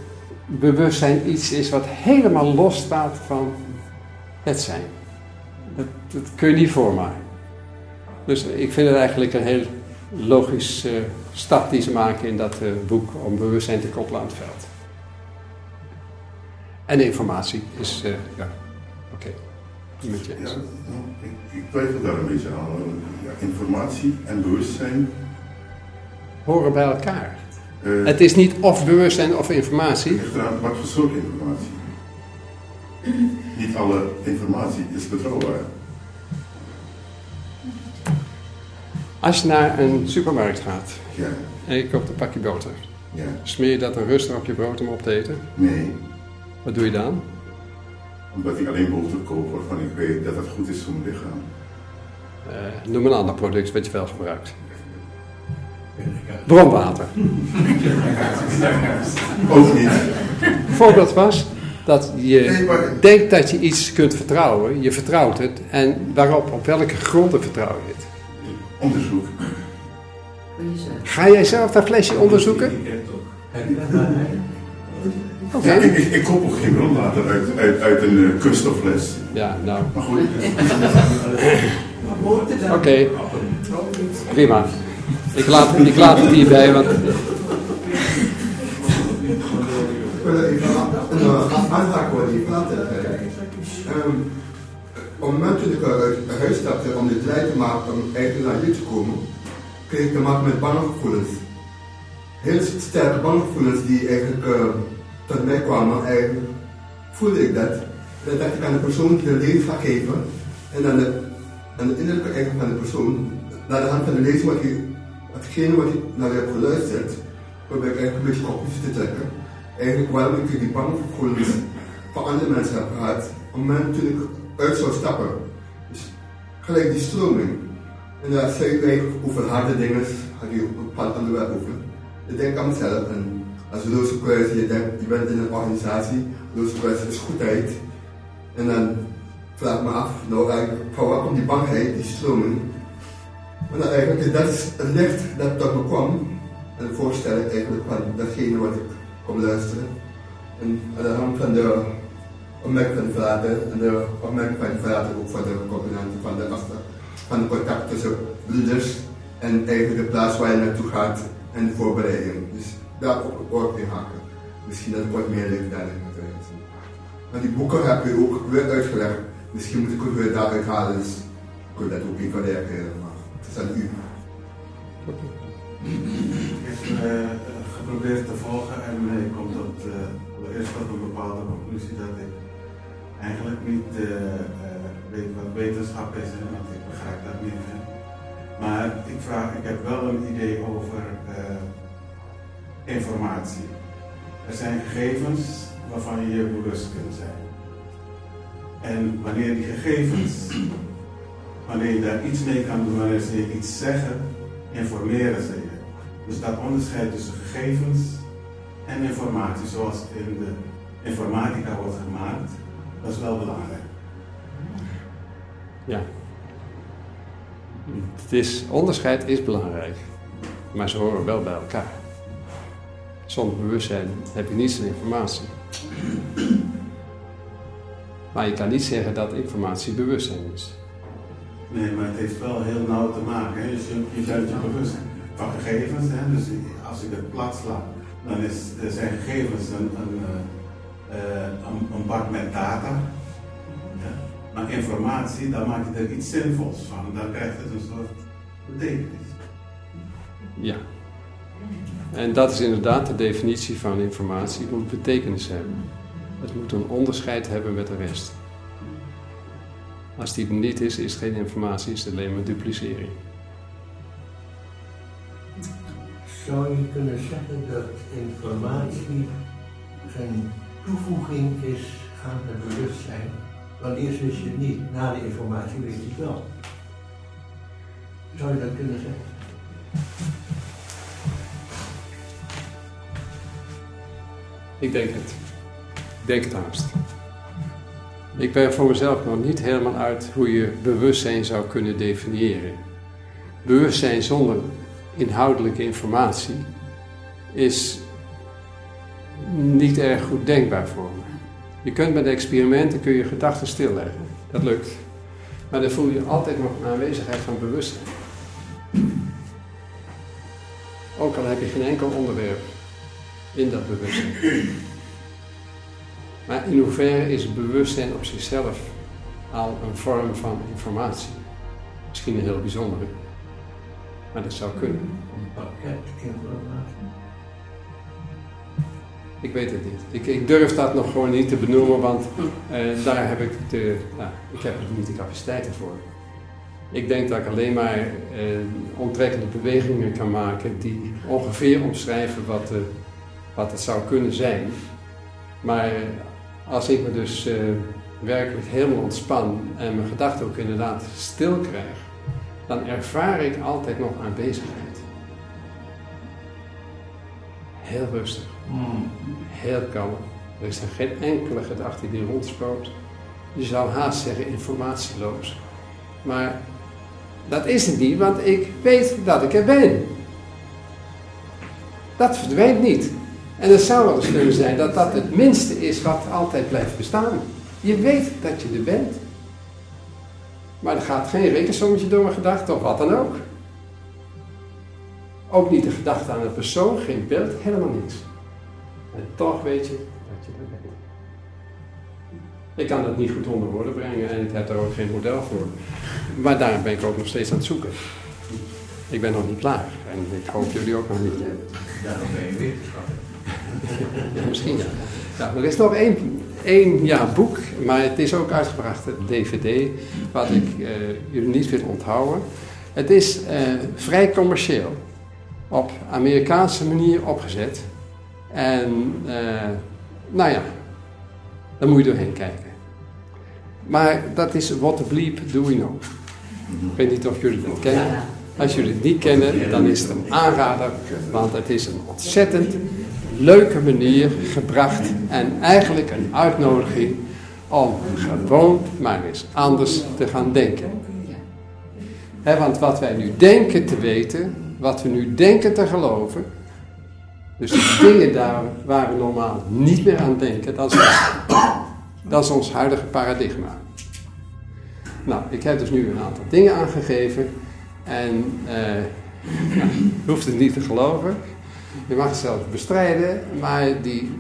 bewustzijn iets is wat helemaal los staat van het zijn. Dat, dat kun je niet voormaken. Dus ik vind het eigenlijk een heel logische uh, stap die ze maken in dat boek om bewustzijn te koppelen aan het veld. En informatie is, uh, ja, oké. Okay. Met je ja, nou, ik, ik twijfel daar een beetje aan. Ja, informatie en bewustzijn horen bij elkaar. het is niet of bewustzijn of informatie. Wat voor soort informatie? niet alle informatie is betrouwbaar. Als je naar een supermarkt gaat ja. en je koopt een pakje boter, ja. smeer je dat dan rustig op je brood om op te eten? Nee. Wat doe je dan? Omdat ik alleen boter koop waarvan ik weet dat het goed is voor mijn lichaam. Uh, noem een ander product wat je wel gebruikt. Bronwater. Ook niet. Voorbeeld was dat je denkt dat je iets kunt vertrouwen, je vertrouwt het, en waarop, op welke gronden vertrouw je het? Onderzoek. Ga jij zelf dat flesje onderzoeken? Ja, ik, ik, ik, koop ook geen bronwater uit, uit, uit een uh, kunststoffles. Ja, nou. Maar goed. Oké. Okay. Prima. Ik laat, ik laat het hierbij, want... Ik wil even aanhaken wat je praat. Um, op het moment dat ik uit huis stapte om dit lijn te maken om eigenlijk naar hier te komen, kreeg ik te maken met banggevoelens. Heel sterke banggevoelens die eigenlijk uh, tot mij kwamen. Eigenlijk voelde ik dat. Dat dacht ik aan de persoon de lezing ga geven en aan de, aan de innerlijke eigen van de persoon, naar de hand van de lezing wat je hetgene wat ik naar heb geluisterd, probeer ik eigenlijk een beetje conclusie te trekken. Eigenlijk waarom ik die banggevoelens van andere mensen heb gehad, op het moment toen ik uit zou stappen. Dus gelijk die stroming. En daar zei ik eigenlijk over harde dingen, had ik een bepaald onderwerp over. Ik denk aan mezelf en als Kruis, je denkt, je bent in een organisatie, Kruis is goedheid. En dan vraag me af, nou eigenlijk, van waar komt die bangheid, die stroming? Maar nou, eigenlijk, dat is het licht dat tot me kwam. En voorstel ik eigenlijk van datgene wat ik kom luisteren. En aan de hand van de opmerking van de vader en de opmerking van de vader ook voor de coördinatie van de achter, van de contact tussen broeders en eigenlijk de plaats waar je naartoe gaat en de voorbereiding. Dus daar ook, ook in haken. Misschien dat ik wat meer licht daarin moet zien. Maar die boeken heb je ook weer uitgelegd. Misschien moet ik het weer daaruit halen, dus ik wil dat ook even reageren. Maar het is aan u. Ik heb uh, geprobeerd te volgen en ik kom tot uh, eerst tot een bepaalde conclusie dat ik eigenlijk niet uh, weet wat wetenschap is, en want ik begrijp dat niet. Hè. Maar ik, vraag, ik heb wel een idee over informatie. Er zijn gegevens waarvan je je bewust kunt zijn. En wanneer die gegevens, wanneer je daar iets mee kan doen, wanneer ze je iets zeggen, informeren ze je. Dus dat onderscheid tussen gegevens en informatie, zoals in de informatica wordt gemaakt, dat is wel belangrijk. Ja. Het is, onderscheid is belangrijk, maar ze horen wel bij elkaar. Zonder bewustzijn heb je niets aan informatie. Maar je kan niet zeggen dat informatie bewustzijn is. Nee, maar het heeft wel heel nauw te maken. Hè? Dus je, je bent je bewust van gegevens. Hè? Dus als ik het plat sla, dan is, zijn gegevens een, een, een, een bak met data. Ja? Maar informatie, dan maak je er iets zinvols van. Dan krijgt het een soort betekenis. Ja. En dat is inderdaad de definitie van informatie. Het moet betekenis hebben. Het moet een onderscheid hebben met de rest. Als die er niet is, is het geen informatie, is het alleen maar duplicering. Zou je kunnen zeggen dat informatie een toevoeging is aan het bewustzijn? Want eerst je het niet, na de informatie weet je het wel. Zou je dat kunnen zeggen? Ik denk het. Ik denk het haast. Ik ben voor mezelf nog niet helemaal uit hoe je bewustzijn zou kunnen definiëren. Bewustzijn zonder inhoudelijke informatie is niet erg goed denkbaar voor me. Je kunt met experimenten kun je gedachten stilleggen. Dat lukt. Maar dan voel je altijd nog een aanwezigheid van bewustzijn. Ook al heb je geen enkel onderwerp in dat bewustzijn. Maar in hoeverre is bewustzijn op zichzelf al een vorm van informatie? Misschien een heel bijzondere. Maar dat zou kunnen. Een pakket informatie. Ik weet het niet. Ik, ik durf dat nog gewoon niet te benoemen, want eh, daar heb ik de, nou, ik heb niet de capaciteiten voor. Ik denk dat ik alleen maar eh, onttrekkende bewegingen kan maken die ongeveer omschrijven wat, eh, wat het zou kunnen zijn. Maar als ik me dus eh, werkelijk helemaal ontspan en mijn gedachten ook inderdaad stil krijg, dan ervaar ik altijd nog aanwezigheid. Heel rustig, heel kalm. Er is er geen enkele gedachte die rondspookt. Je zou haast zeggen informatieloos. Maar dat is het niet, want ik weet dat ik er ben. Dat verdwijnt niet. En het zou wel eens kunnen zijn dat dat het minste is wat altijd blijft bestaan. Je weet dat je er bent. Maar er gaat geen rekensommetje door mijn gedachten of wat dan ook. Ook niet de gedachte aan een persoon, geen beeld, helemaal niets. En toch weet je dat je er bent. Ik kan dat niet goed onder woorden brengen en ik heb daar ook geen model voor. Maar daarom ben ik ook nog steeds aan het zoeken. Ik ben nog niet klaar en ik hoop jullie ook nog niet. Daarom ben je wetenschapper. Misschien ja. ja. Er is nog één, één ja, boek, maar het is ook uitgebracht, het DVD, wat ik eh, jullie niet wil onthouden. Het is eh, vrij commercieel, op Amerikaanse manier opgezet. En eh, nou ja, daar moet je doorheen kijken. Maar dat is What the Bleep Do We Know. Ik weet niet of jullie dat kennen. Als jullie het niet kennen, dan is het een aanrader, want het is een ontzettend leuke manier gebracht en eigenlijk een uitnodiging om gewoon maar eens anders te gaan denken. Want wat wij nu denken te weten, wat we nu denken te geloven, dus de dingen daar waar we normaal niet meer aan denken, dat is ons, huidige paradigma. Nou, ik heb dus nu een aantal dingen aangegeven en eh, je hoeft het niet te geloven. Je mag het zelfs bestrijden, maar die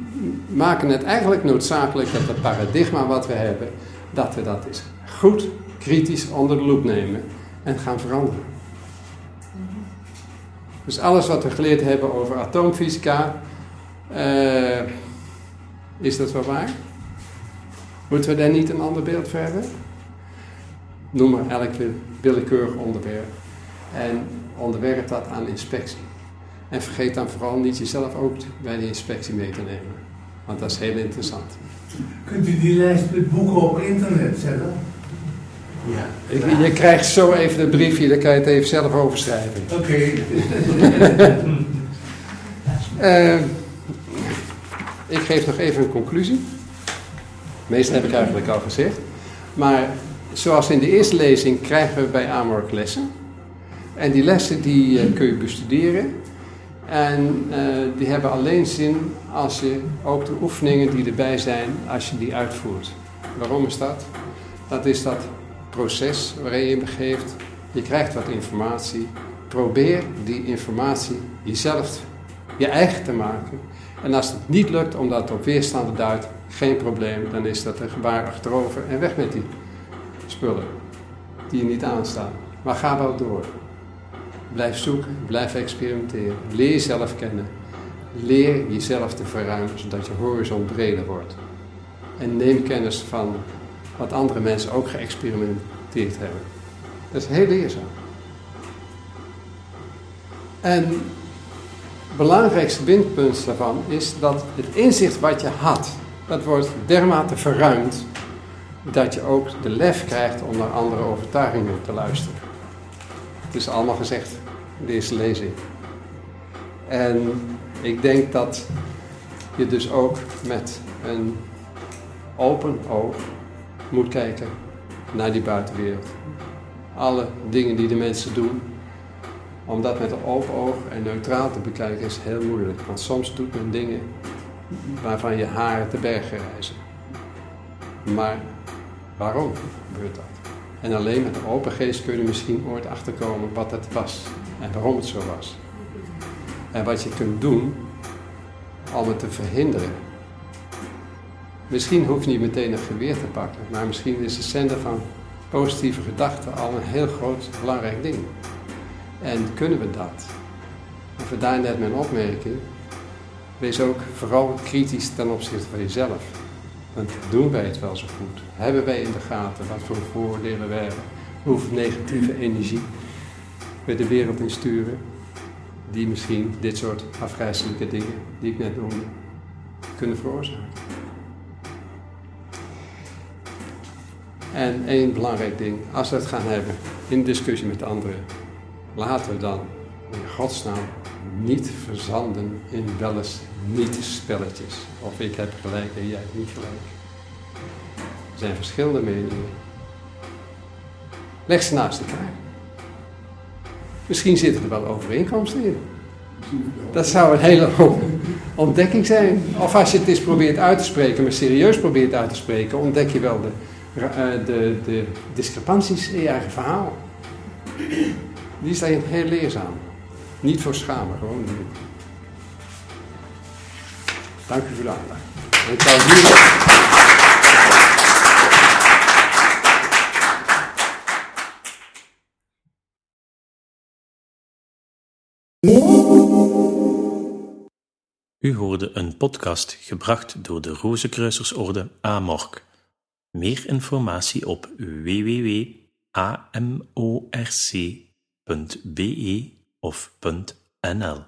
maken het eigenlijk noodzakelijk dat het paradigma wat we hebben, dat we dat eens goed kritisch onder de loep nemen en gaan veranderen. Dus alles wat we geleerd hebben over atoomfysica, uh, is dat wel waar? Moeten we daar niet een ander beeld voor hebben? Noem maar elk willekeurig onderwerp. En onderwerp dat aan inspectie. En vergeet dan vooral niet jezelf ook bij de inspectie mee te nemen. Want dat is heel interessant. Kunt u die lijst met boeken op internet zetten? Ja. Je krijgt zo even het briefje, dan kan je het even zelf overschrijven. Oké. uh, ik geef nog even een conclusie. Het meeste heb ik eigenlijk al gezegd. Maar zoals in de eerste lezing krijgen we bij Amork lessen. En die lessen die uh, kun je bestuderen. En uh, die hebben alleen zin als je ook de oefeningen die erbij zijn, als je die uitvoert. Waarom is dat? Dat is dat proces waarin je begeeft. Je krijgt wat informatie. Probeer die informatie jezelf je eigen te maken. En als het niet lukt omdat het op weerstanden duidt, geen probleem. Dan is dat een gebaar achterover en weg met die spullen die je niet aanstaan. Maar ga wel door. Blijf zoeken, blijf experimenteren. Leer jezelf kennen. Leer jezelf te verruimen zodat je horizon breder wordt. En neem kennis van wat andere mensen ook geëxperimenteerd hebben. Dat is heel leerzaam. En het belangrijkste windpunt daarvan is dat het inzicht wat je had, dat wordt dermate verruimd dat je ook de lef krijgt om naar andere overtuigingen te luisteren. Het is allemaal gezegd deze lezing. En ik denk dat je dus ook met een open oog moet kijken naar die buitenwereld. Alle dingen die de mensen doen, om dat met een open oog en neutraal te bekijken is heel moeilijk. Want soms doet men dingen waarvan je haren te bergen reizen. Maar waarom gebeurt dat? En alleen met een open geest kun je misschien ooit achterkomen wat het was en waarom het zo was. En wat je kunt doen om het te verhinderen. Misschien hoef je niet meteen een geweer te pakken, maar misschien is het zenden van positieve gedachten al een heel groot belangrijk ding. En kunnen we dat? En vandaar net mijn opmerking. Wees ook vooral kritisch ten opzichte van jezelf. Want doen wij het wel zo goed? Hebben wij in de gaten wat voor voordelen we hebben? Hoeveel negatieve energie we de wereld in sturen? Die misschien dit soort afgrijzelijke dingen, die ik net noemde, kunnen veroorzaken. En één belangrijk ding, als we het gaan hebben in discussie met anderen, laten we dan in godsnaam niet verzanden in wel eens niet-spelletjes. Of ik heb gelijk en jij hebt niet gelijk. Er zijn verschillende meningen. Leg ze naast elkaar. Misschien zitten er wel overeenkomsten in. Dat zou een hele ontdekking zijn. Of als je het eens probeert uit te spreken, maar serieus probeert uit te spreken, ontdek je wel de, eh, de, de discrepanties in je eigen verhaal. Die zijn heel leerzaam. Niet voor schamen, gewoon doen. Dank u voor de aandacht. U hoorde een podcast gebracht door de Rozenkruisersorde Amork. Meer informatie op www.amorc.be of .nl